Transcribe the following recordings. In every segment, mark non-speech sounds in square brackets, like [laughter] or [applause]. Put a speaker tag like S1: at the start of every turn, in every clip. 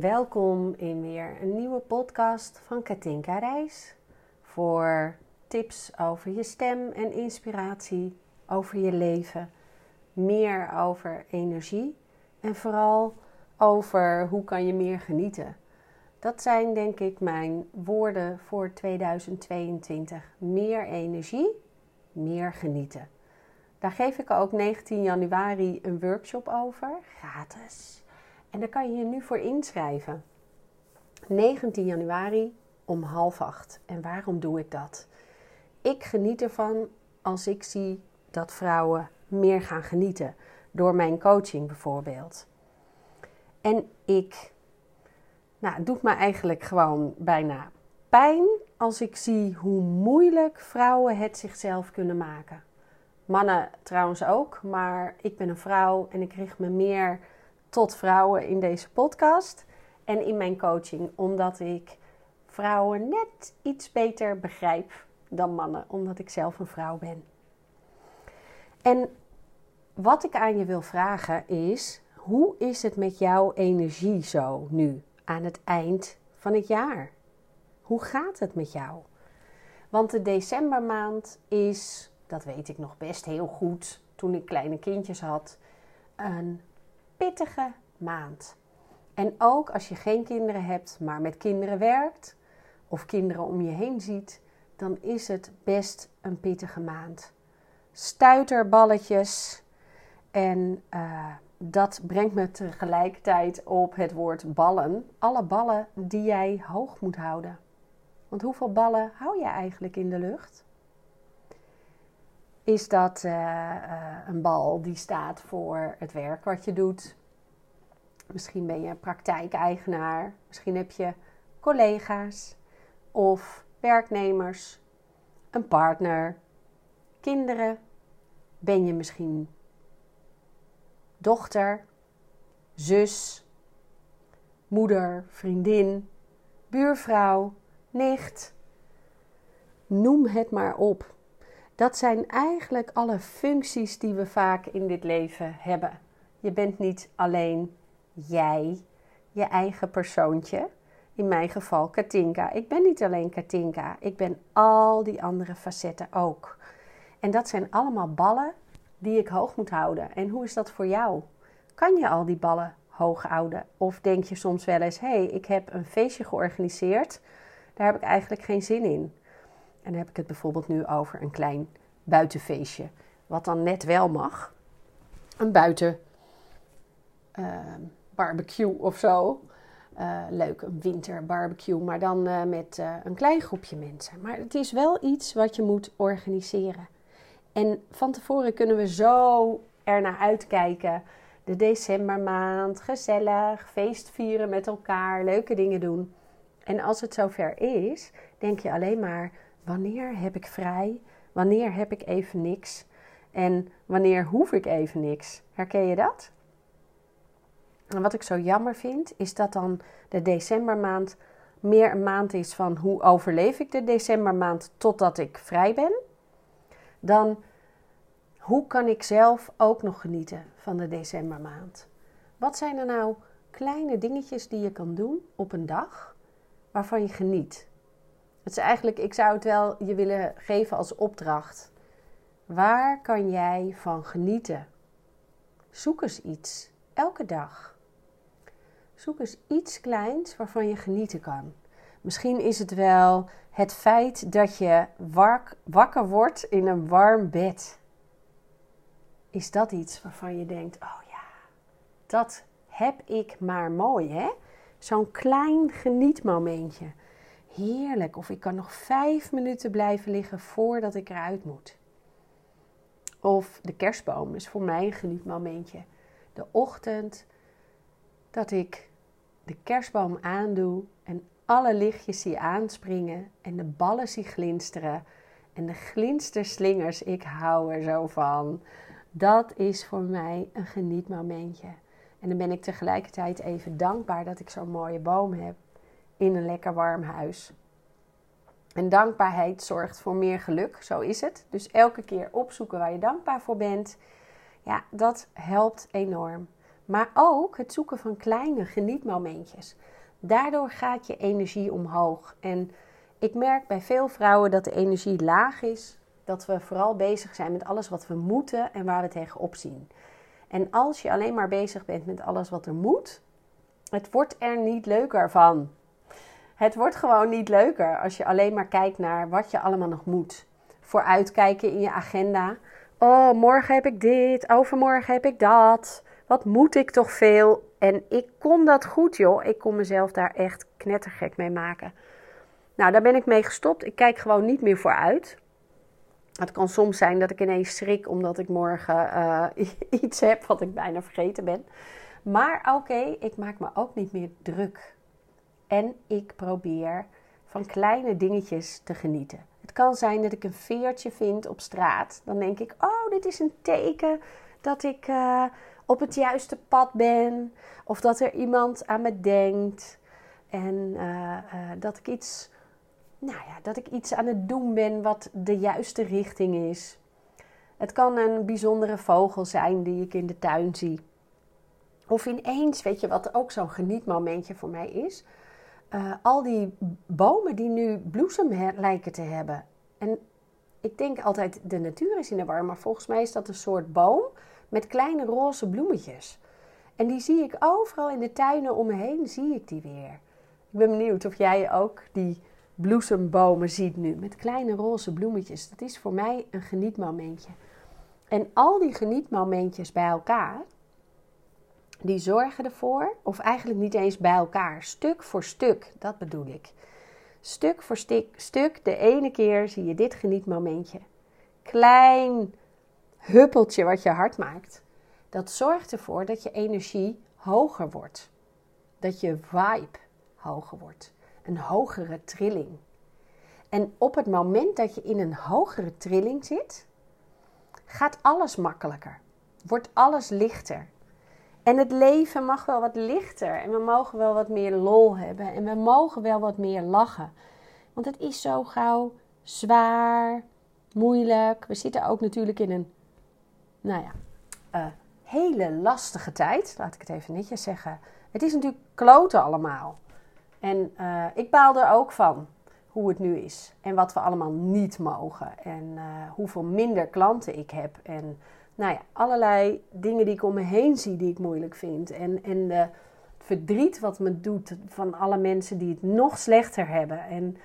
S1: Welkom in weer een nieuwe podcast van Katinka Reis. Voor tips over je stem en inspiratie, over je leven, meer over energie en vooral over hoe kan je meer genieten. Dat zijn denk ik mijn woorden voor 2022. Meer energie, meer genieten. Daar geef ik ook 19 januari een workshop over, gratis. En daar kan je je nu voor inschrijven. 19 januari om half acht. En waarom doe ik dat? Ik geniet ervan als ik zie dat vrouwen meer gaan genieten. Door mijn coaching bijvoorbeeld. En ik, nou, het doet me eigenlijk gewoon bijna pijn als ik zie hoe moeilijk vrouwen het zichzelf kunnen maken. Mannen trouwens ook, maar ik ben een vrouw en ik richt me meer tot vrouwen in deze podcast en in mijn coaching, omdat ik vrouwen net iets beter begrijp dan mannen, omdat ik zelf een vrouw ben. En wat ik aan je wil vragen is: hoe is het met jouw energie zo nu aan het eind van het jaar? Hoe gaat het met jou? Want de decembermaand is, dat weet ik nog best heel goed toen ik kleine kindjes had, een pittige maand. En ook als je geen kinderen hebt, maar met kinderen werkt of kinderen om je heen ziet, dan is het best een pittige maand. Stuiterballetjes en uh, dat brengt me tegelijkertijd op het woord ballen. Alle ballen die jij hoog moet houden. Want hoeveel ballen hou je eigenlijk in de lucht? Is dat uh, uh, een bal die staat voor het werk wat je doet? Misschien ben je praktijkeigenaar. Misschien heb je collega's of werknemers, een partner, kinderen. Ben je misschien dochter, zus, moeder, vriendin, buurvrouw, nicht. Noem het maar op. Dat zijn eigenlijk alle functies die we vaak in dit leven hebben. Je bent niet alleen jij, je eigen persoontje. In mijn geval Katinka. Ik ben niet alleen Katinka, ik ben al die andere facetten ook. En dat zijn allemaal ballen die ik hoog moet houden. En hoe is dat voor jou? Kan je al die ballen hoog houden? Of denk je soms wel eens: hé, hey, ik heb een feestje georganiseerd, daar heb ik eigenlijk geen zin in. Dan heb ik het bijvoorbeeld nu over een klein buitenfeestje, wat dan net wel mag. Een buiten uh, barbecue of zo. Uh, leuk, een winterbarbecue, maar dan uh, met een klein groepje mensen. Maar het is wel iets wat je moet organiseren. En van tevoren kunnen we zo ernaar uitkijken. De decembermaand, gezellig, feest vieren met elkaar, leuke dingen doen. En als het zover is, denk je alleen maar: wanneer heb ik vrij? Wanneer heb ik even niks? En wanneer hoef ik even niks? Herken je dat? En wat ik zo jammer vind, is dat dan de decembermaand meer een maand is van hoe overleef ik de decembermaand totdat ik vrij ben dan hoe kan ik zelf ook nog genieten van de decembermaand? Wat zijn er nou kleine dingetjes die je kan doen op een dag waarvan je geniet? Het is eigenlijk, ik zou het wel je willen geven als opdracht. Waar kan jij van genieten? Zoek eens iets, elke dag. Zoek eens iets kleins waarvan je genieten kan. Misschien is het wel het feit dat je wakker wordt in een warm bed. Is dat iets waarvan je denkt: oh ja, dat heb ik maar mooi, hè? Zo'n klein genietmomentje. Heerlijk. Of ik kan nog vijf minuten blijven liggen voordat ik eruit moet. Of de kerstboom is voor mij een genietmomentje. De ochtend dat ik de kerstboom aandoe en alle lichtjes zie aanspringen en de ballen zie glinsteren en de glinsterslingers, ik hou er zo van. Dat is voor mij een genietmomentje. En dan ben ik tegelijkertijd even dankbaar dat ik zo'n mooie boom heb in een lekker warm huis. En dankbaarheid zorgt voor meer geluk, zo is het. Dus elke keer opzoeken waar je dankbaar voor bent, ja, dat helpt enorm. Maar ook het zoeken van kleine genietmomentjes. Daardoor gaat je energie omhoog. En ik merk bij veel vrouwen dat de energie laag is. Dat we vooral bezig zijn met alles wat we moeten en waar we tegenop zien. En als je alleen maar bezig bent met alles wat er moet, het wordt er niet leuker van. Het wordt gewoon niet leuker als je alleen maar kijkt naar wat je allemaal nog moet. Vooruitkijken in je agenda. Oh, morgen heb ik dit, overmorgen heb ik dat. Wat moet ik toch veel? En ik kon dat goed, joh. Ik kon mezelf daar echt knettergek mee maken. Nou, daar ben ik mee gestopt. Ik kijk gewoon niet meer vooruit. Het kan soms zijn dat ik ineens schrik omdat ik morgen uh, [laughs] iets heb wat ik bijna vergeten ben. Maar oké, ik maak me ook niet meer druk. En ik probeer van kleine dingetjes te genieten. Het kan zijn dat ik een veertje vind op straat. Dan denk ik, oh, dit is een teken dat ik uh, op het juiste pad ben. Of dat er iemand aan me denkt. En uh, dat ik iets nou ja, dat ik iets aan het doen ben wat de juiste richting is. Het kan een bijzondere vogel zijn die ik in de tuin zie. Of ineens, weet je wat ook zo'n genietmomentje voor mij is? Uh, al die bomen die nu bloesem lijken te hebben. En ik denk altijd, de natuur is in de war, maar volgens mij is dat een soort boom met kleine roze bloemetjes. En die zie ik overal in de tuinen om me heen, zie ik die weer. Ik ben benieuwd of jij ook die bloesembomen ziet nu. Met kleine roze bloemetjes. Dat is voor mij een genietmomentje. En al die genietmomentjes bij elkaar, die zorgen ervoor, of eigenlijk niet eens bij elkaar, stuk voor stuk, dat bedoel ik. Stuk voor stuk, stuk de ene keer zie je dit genietmomentje. Klein huppeltje wat je hart maakt. Dat zorgt ervoor dat je energie hoger wordt. Dat je vibe hoger wordt een hogere trilling. En op het moment dat je in een hogere trilling zit, gaat alles makkelijker. Wordt alles lichter. En het leven mag wel wat lichter. En we mogen wel wat meer lol hebben. En we mogen wel wat meer lachen. Want het is zo gauw zwaar, moeilijk. We zitten ook natuurlijk in een, nou ja, uh, hele lastige tijd. Laat ik het even netjes zeggen. Het is natuurlijk kloten allemaal. En uh, ik baal er ook van hoe het nu is. En wat we allemaal niet mogen. En uh, hoeveel minder klanten ik heb. En nou ja, allerlei dingen die ik om me heen zie die ik moeilijk vind. En, en de verdriet wat me doet van alle mensen die het nog slechter hebben. En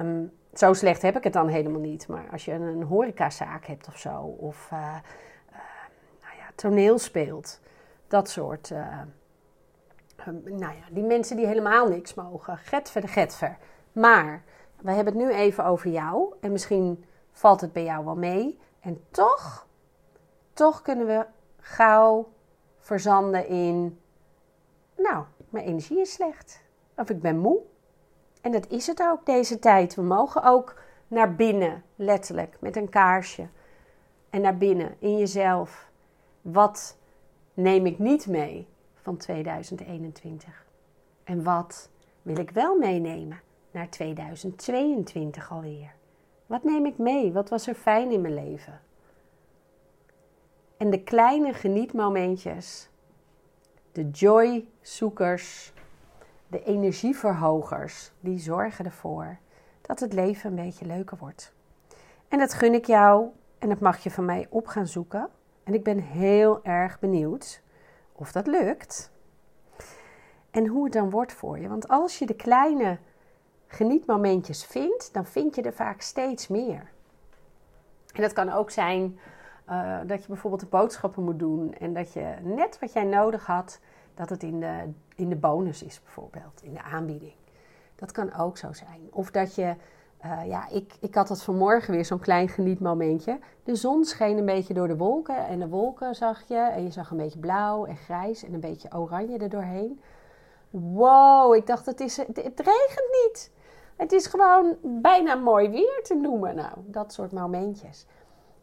S1: um, zo slecht heb ik het dan helemaal niet. Maar als je een horecazaak hebt of zo. Of uh, nou ja, toneel speelt. Dat soort nou ja, die mensen die helemaal niks mogen. Getver de getver. Maar we hebben het nu even over jou. En misschien valt het bij jou wel mee. En toch, toch kunnen we gauw verzanden in... Nou, mijn energie is slecht. Of ik ben moe. En dat is het ook deze tijd. We mogen ook naar binnen, letterlijk, met een kaarsje. En naar binnen, in jezelf. Wat neem ik niet mee? van 2021? En wat wil ik wel meenemen naar 2022 alweer? Wat neem ik mee? Wat was er fijn in mijn leven? En de kleine genietmomentjes, de joy-zoekers, de energieverhogers, die zorgen ervoor dat het leven een beetje leuker wordt. En dat gun ik jou en dat mag je van mij op gaan zoeken. En ik ben heel erg benieuwd of dat lukt. En hoe het dan wordt voor je. Want als je de kleine genietmomentjes vindt, dan vind je er vaak steeds meer. En dat kan ook zijn uh, dat je bijvoorbeeld de boodschappen moet doen en dat je net wat jij nodig had, dat het in de, in de bonus is bijvoorbeeld, in de aanbieding. Dat kan ook zo zijn. Of dat je uh, ja, ik, ik had dat vanmorgen weer zo'n klein genietmomentje. De zon scheen een beetje door de wolken en de wolken zag je. En je zag een beetje blauw en grijs en een beetje oranje er doorheen. Wow, ik dacht het, is, het regent niet. Het is gewoon bijna mooi weer te noemen. Nou, dat soort momentjes.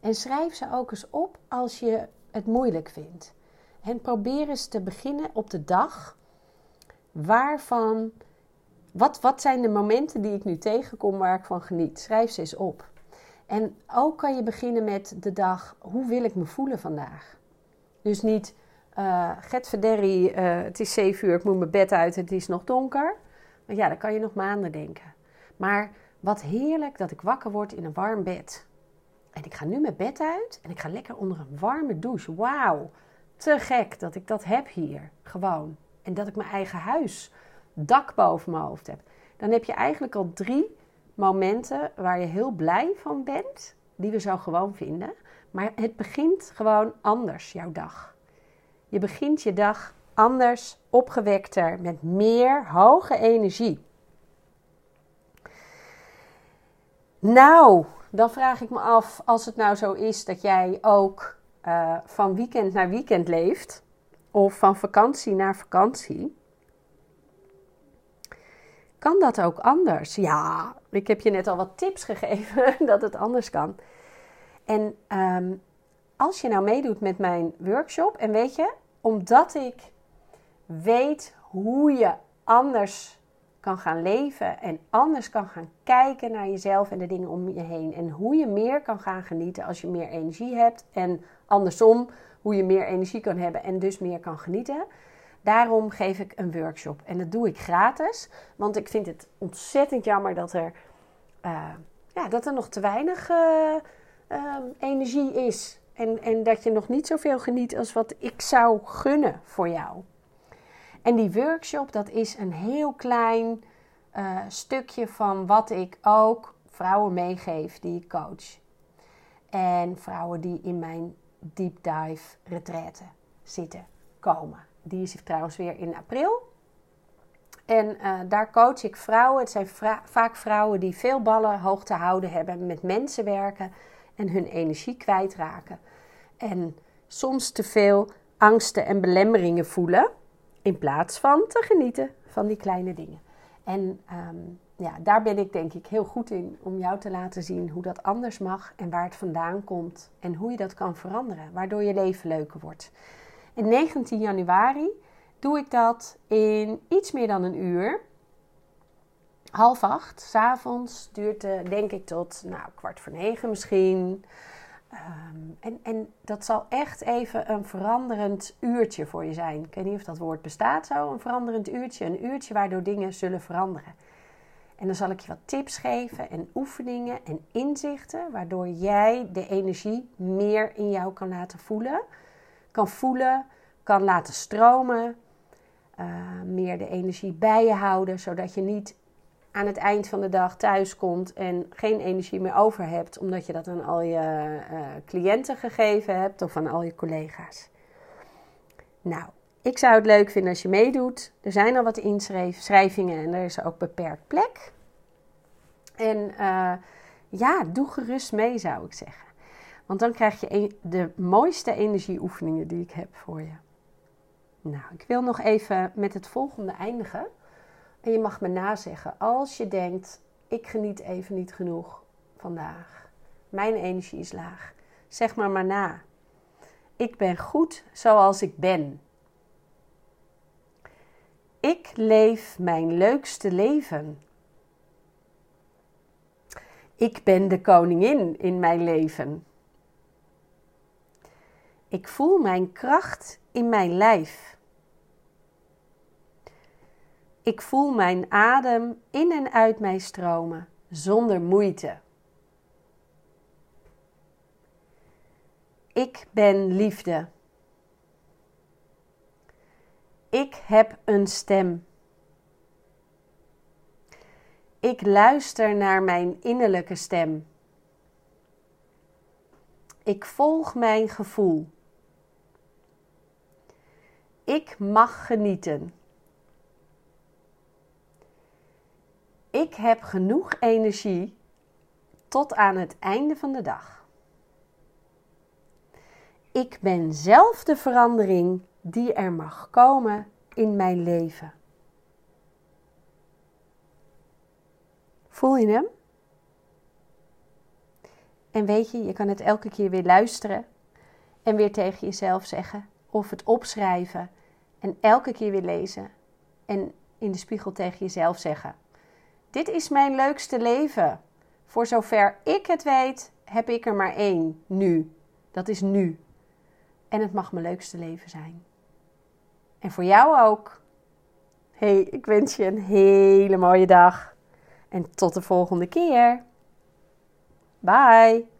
S1: En schrijf ze ook eens op als je het moeilijk vindt. En probeer eens te beginnen op de dag waarvan wat, wat zijn de momenten die ik nu tegenkom waar ik van geniet? Schrijf ze eens op. En ook kan je beginnen met de dag, hoe wil ik me voelen vandaag? Dus niet Uh, Get Verderri, uh, het is 7 uur, ik moet mijn bed uit, het is nog donker. Ja, dan kan je nog maanden denken. Maar wat heerlijk dat ik wakker word in een warm bed. En ik ga nu mijn bed uit en ik ga lekker onder een warme douche. Wauw, te gek dat ik dat heb hier. Gewoon. En dat ik mijn eigen huis, dak boven mijn hoofd heb. Dan heb je eigenlijk al drie momenten waar je heel blij van bent. Die we zo gewoon vinden. Maar het begint gewoon anders, jouw dag. Je begint je dag anders, opgewekter, met meer hoge energie. Nou, dan vraag ik me af, als het nou zo is dat jij ook uh, van weekend naar weekend leeft, of van vakantie naar vakantie, kan dat ook anders? Ja, ik heb je net al wat tips gegeven [laughs] dat het anders kan. En um, als je nou meedoet met mijn workshop, en weet je, omdat ik weet hoe je anders kan gaan leven en anders kan gaan kijken naar jezelf en de dingen om je heen. En hoe je meer kan gaan genieten als je meer energie hebt. En andersom, hoe je meer energie kan hebben en dus meer kan genieten. Daarom geef ik een workshop. En dat doe ik gratis. Want ik vind het ontzettend jammer dat er, uh, ja, dat er nog te weinig uh, uh, energie is. En, en dat je nog niet zoveel geniet als wat ik zou gunnen voor jou. En die workshop, dat is een heel klein uh, stukje van wat ik ook vrouwen meegeef die ik coach. En vrouwen die in mijn deep dive retraite zitten, komen. Die is trouwens weer in april. En uh, daar coach ik vrouwen. Het zijn vaak vrouwen die veel ballen hoog te houden hebben, met mensen werken en hun energie kwijtraken. En soms te veel angsten en belemmeringen voelen in plaats van te genieten van die kleine dingen. En um, ja, daar ben ik denk ik heel goed in om jou te laten zien hoe dat anders mag en waar het vandaan komt en hoe je dat kan veranderen, waardoor je leven leuker wordt. En 19 januari doe ik dat in iets meer dan een uur. Half acht, s'avonds, duurt het denk ik tot nou, kwart voor negen misschien. Ehm, en, en dat zal echt even een veranderend uurtje voor je zijn. Ik weet niet of dat woord bestaat zo, een veranderend uurtje. Een uurtje waardoor dingen zullen veranderen. En dan zal ik je wat tips geven en oefeningen en inzichten, waardoor jij de energie meer in jou kan laten voelen. Kan voelen, kan laten stromen, uh, meer de energie bij je houden, zodat je niet aan het eind van de dag thuis komt en geen energie meer over hebt, omdat je dat aan al je uh, cliënten gegeven hebt of aan al je collega's. Nou, ik zou het leuk vinden als je meedoet. Er zijn al wat inschrijvingen en er is ook beperkt plek. En uh, ja, doe gerust mee, zou ik zeggen. Want dan krijg je de mooiste energieoefeningen die ik heb voor je. Nou, ik wil nog even met het volgende eindigen. En je mag me nazeggen als je denkt: ik geniet even niet genoeg vandaag. Mijn energie is laag. Zeg maar maar na. Ik ben goed zoals ik ben. Ik leef mijn leukste leven. Ik ben de koningin in mijn leven. Ik voel mijn kracht in mijn lijf. Ik voel mijn adem in en uit mij stromen zonder moeite. Ik ben liefde. Ik heb een stem. Ik luister naar mijn innerlijke stem. Ik volg mijn gevoel. Ik mag genieten. Ik heb genoeg energie tot aan het einde van de dag. Ik ben zelf de verandering die er mag komen in mijn leven. Voel je hem? En weet je, je kan het elke keer weer luisteren en weer tegen jezelf zeggen of het opschrijven en elke keer weer lezen en in de spiegel tegen jezelf zeggen: Dit is mijn leukste leven. Voor zover ik het weet, heb ik er maar één nu. Dat is nu. En het mag mijn leukste leven zijn. En voor jou ook. Hey, ik wens je een hele mooie dag. En tot de volgende keer. Bye.